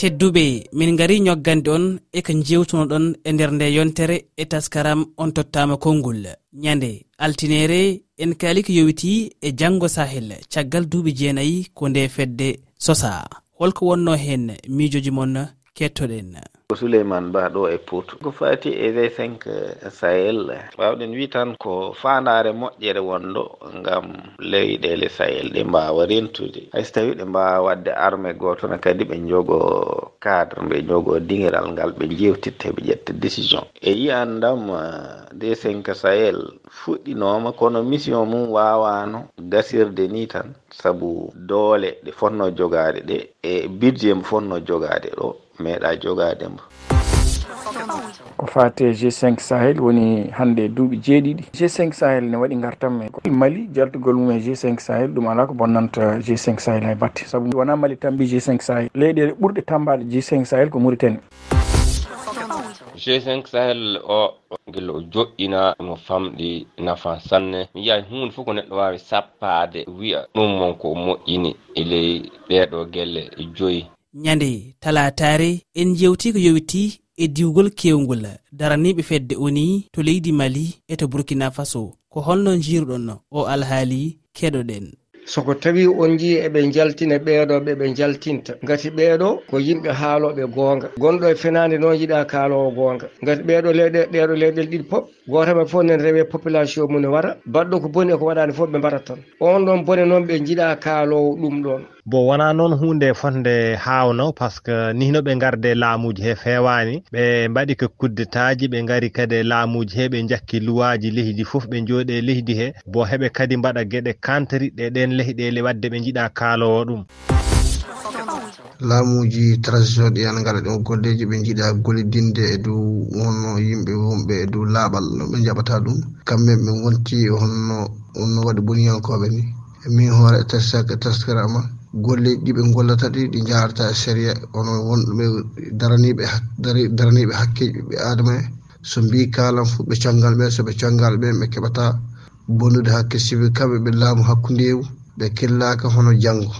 tedduɓe. Min gari ñoggande on e jewtunoɗon e nder nde yontere e taskaram on tottama konngol. Ñande altinere en kaali ko yowiti e janngo sahel caggal duuɓi jeenayi ko nde fedde sosa. Holko wonno hen miijoji moon kettoɗen. souleyman ba ɗo e pout ko fati e g5 sahel wawɗen wi tan ko fandare moƴƴere wonɗo gam leyɗele sahel. Ɗe mbawa rentude hayso tawi ɗe mbawa wadde armé gotona kadi ɓe jogo cadre ɓe jogo diŋiral ngal ɓe jewtitta ɓe ƴetta décision. E yiyandam d5 sahel fuɗɗinoma kono mission mum wawano gasirde ni tan sabu doole ɗe fonno jogaade ɗe e budget mo fonno jogaade ɗo meeɗa jogaade mo. Ko fate g5 sahel woni hannde duuɓi jeeɗiɗi. G5 sahel ne waɗi gartam men mali jaltugol mum e g5 sahel ɗum ala ko bonnanta g5 sahel hay batte. Saabu wona mali tambi g5 sahel leyɗele ɓurɗe tambade g5 sahel ko muritani g5 sahel o gila o joƴƴina no famɗi nafa sanne. Mi yiya hunde fof ko neɗɗo wawi sappade wiya ɗum won ko moƴƴini e ley ɗeɗo guelle e joyi. Ñande talatare en jewti ko yowiti e diwgol kewgol daraniɓe fedde oni to leydi mali e to burkina faso. Ko holno jiruɗon o alhaali keɗoɗen. soko tawi on jii eɓe jaltina ɓeeɗo ɓeɓe jaltinta gati ɓeeɗo ko yimɓe haaloɓe goonga. Gonɗo e fenande noon yiɗa kaalowo goonga. Gati ɓeeɗo leyɗe ɗeɗo leyɗel ɗiɗi pop goto fof nen rewe population mum ne wara. Baɗɗo ko boni eko waɗani fof ɓe mbarat tan. On ɗon bone noon ɓe jiiɗa kaalowo ɗum ɗon bon wona noon hunde fonde hawno par ce que ni ɓe garde laamuji he fewani. Ɓe mbaɗi ko kuddetaji ɓe gari kadi e laamuji he ɓe jakki luwaji leydi foof ɓe jooɗe leydi he. Bo heɓe kadi mbaɗa gueɗe kantariɗe ɗen leyɗele wadde ɓe jiiɗa kaalowo ɗum. Laamuji transition ɗi an gara ɗum golleji ɓe jiiɗa gollidinde e dow wonno yimɓe wonɓe e dow laaɓal no ɓe jaɓata ɗum. Kamɓe ɓe gonti honno onno waɗi boniyankoɓe ni. Min hoore tasaka taskarama golle ɗiɓe gollata ɗi ɗi jaharta e séria ono wonɓe daraniɓe daraniɓe hakkeji ɓiɓɓe adama e. So mbi kalan fuu ɓe canngal ɓe soɓe ɓen ɓe ɓe keɓata bonnude hakke sibi kamɓe ɓe laamu hakkundewu ɓe killaka hono janggo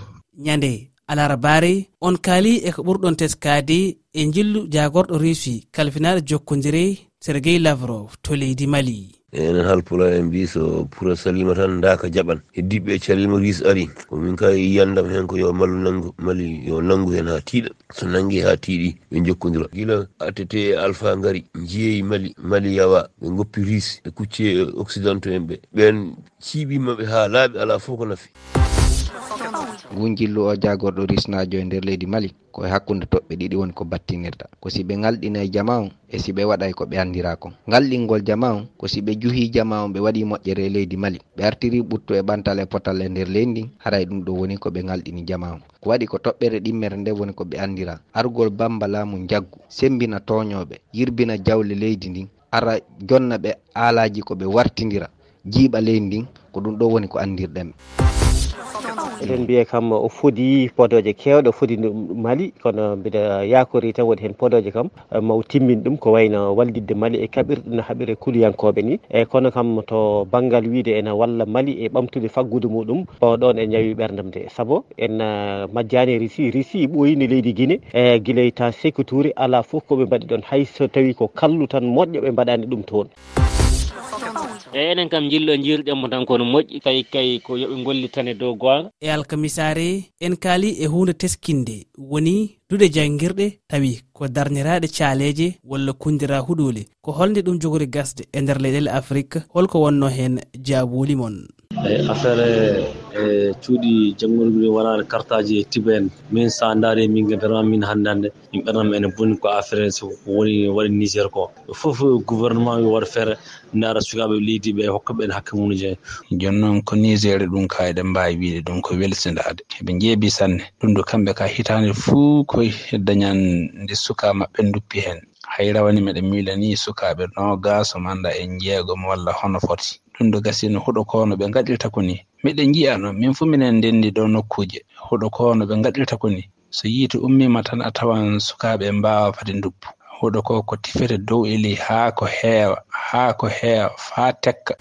ñande alarabare on kaali eko ɓurɗon teskade e jillu jagorɗo russi kalfinaɗo jokkodiri sergey lavrov to leydi mali. enen halpula en mbi so puura salima tan daka jaɓan. Heddiɓe calima ris ari. Komin ka yiyandam e hen ko yo mallu nangu mali yo nangu hen ha tiiɗa. So nangui ha tiiɗi ɓe jokkodira gila attete alpha gari jeeyi mali mali yawa ɓe goppi ris e kucce occidentaux en ɓe. Ɓen ciiɓimaɓe ha laaɓi ala fof ko nafi. gunjillu o jagorɗo risnajo e nder leydi mali koye hakkude toɓɓe ɗiɗi woni ko battinirɗa ko si ɓe galɗina e jama on e si ɓe waɗay e ko ɓe andira kon galɗingol jama on ko si ɓe juhi jama on ɓe waɗi moƴƴere e leydi mali. Ɓe artiri ɓuttu e ɓantal e potal e nder leydi haray ɗum ɗo woni ko ɓe galɗini jama on. Ko waɗi ko toɓɓere ɗimmere nde woni ko ɓe andira argol bamba laamu jaggu sembina toñoɓe yirbina jawle leydi ndin ara jonna ɓe aalaji ko ɓe wartidira jiiɓa leydi ndin ko ɗum ɗo woni ko andirɗenɓe eɗen mbiya kam o fodi podoje kewɗe o fodi mali. Kono mbiɗa yakori tan woni hen podoje kam e, maw timmin ɗum ko wayno wallidde mali e kaɓirɗe no haaɓire kuliyankoɓe ni. Eyyi kono kam to banggal wiide ene walla mali e ɓamtude faggudu muɗum oɗon e ñawi ɓerdam de saabu en e, majjani risi risi ɓoyino leydi guine e guilay ta sécuturi ala foof koɓe mbaɗi ɗon hay so tawi ko kallu tan moƴƴo ɓe mbaɗani ɗum toon. eyyi enen kam jillo jirɗenmo tan kono moƴƴi fayi kay ko yooɓe gollitane dow gonga e alkamisare en kaali e hunde teskinde woni duɗe janguirɗe tawi ko darniraɗe caaleje walla kundira huɗole ko holde ɗum jogori gasde e nder leyɗele afrique holko wonno hen jaaboli moon eyi affaire e cuuɗi janggorgol wonano cartaji e tiba en min sa daari e min vraiment min hannde hannde min ɓernama ene bonni ko affaire ko woni waɗi nigér ko. Fof gouvernement yo waɗa feere ndaara sukaɓe leydi ɓe hokkaɓe ene hakke mum jeeya jooni noon ko niger ɗum ka eɗen mbawi wiide ɗum ko welsindaade. Eɓe jeebi sanne. Ɗum ɗo kamɓe ka hitande fuu koye dañan nde suka maɓɓe duppi hen hay rawani miɗen milani sukaɓe nogaso manda en jeegom walla hono foti. Ɗum ɗo gasino huɗo kono ɓe gaɗirta ko ni. Miɗen jiya noon min fu minen ndendi dow nokkuje huɗo kono ɓe gaɗirta ko ni. So yiite ummima tan a tawan sukaɓe mbawa fade duppu huɗo ko ko tifete dow eli haa ko heewa haa ko heewa faa tekka.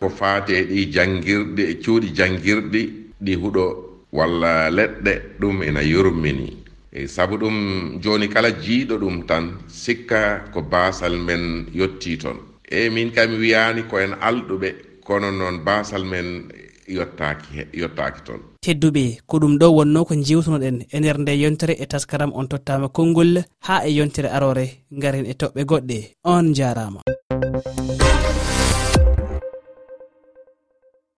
Ko faate ɗi janngirɗi e cuuɗi janngirɗi ɗi huɗo walla leɗɗe ɗum ina yurmini. eyi sabu ɗum joni kala jiiɗo ɗum tan sikka ko basal men yetti toon eyi min kam wiyani ko en alɗuɓe kono noon basal men yottaki yottaki toon tedduɓe ko ɗum ɗo wonno ko jewtunoɗen e nder nde yontere e taskaram on tottama konngol ha e yontere arore garen e toɓɓe goɗɗe. On jarama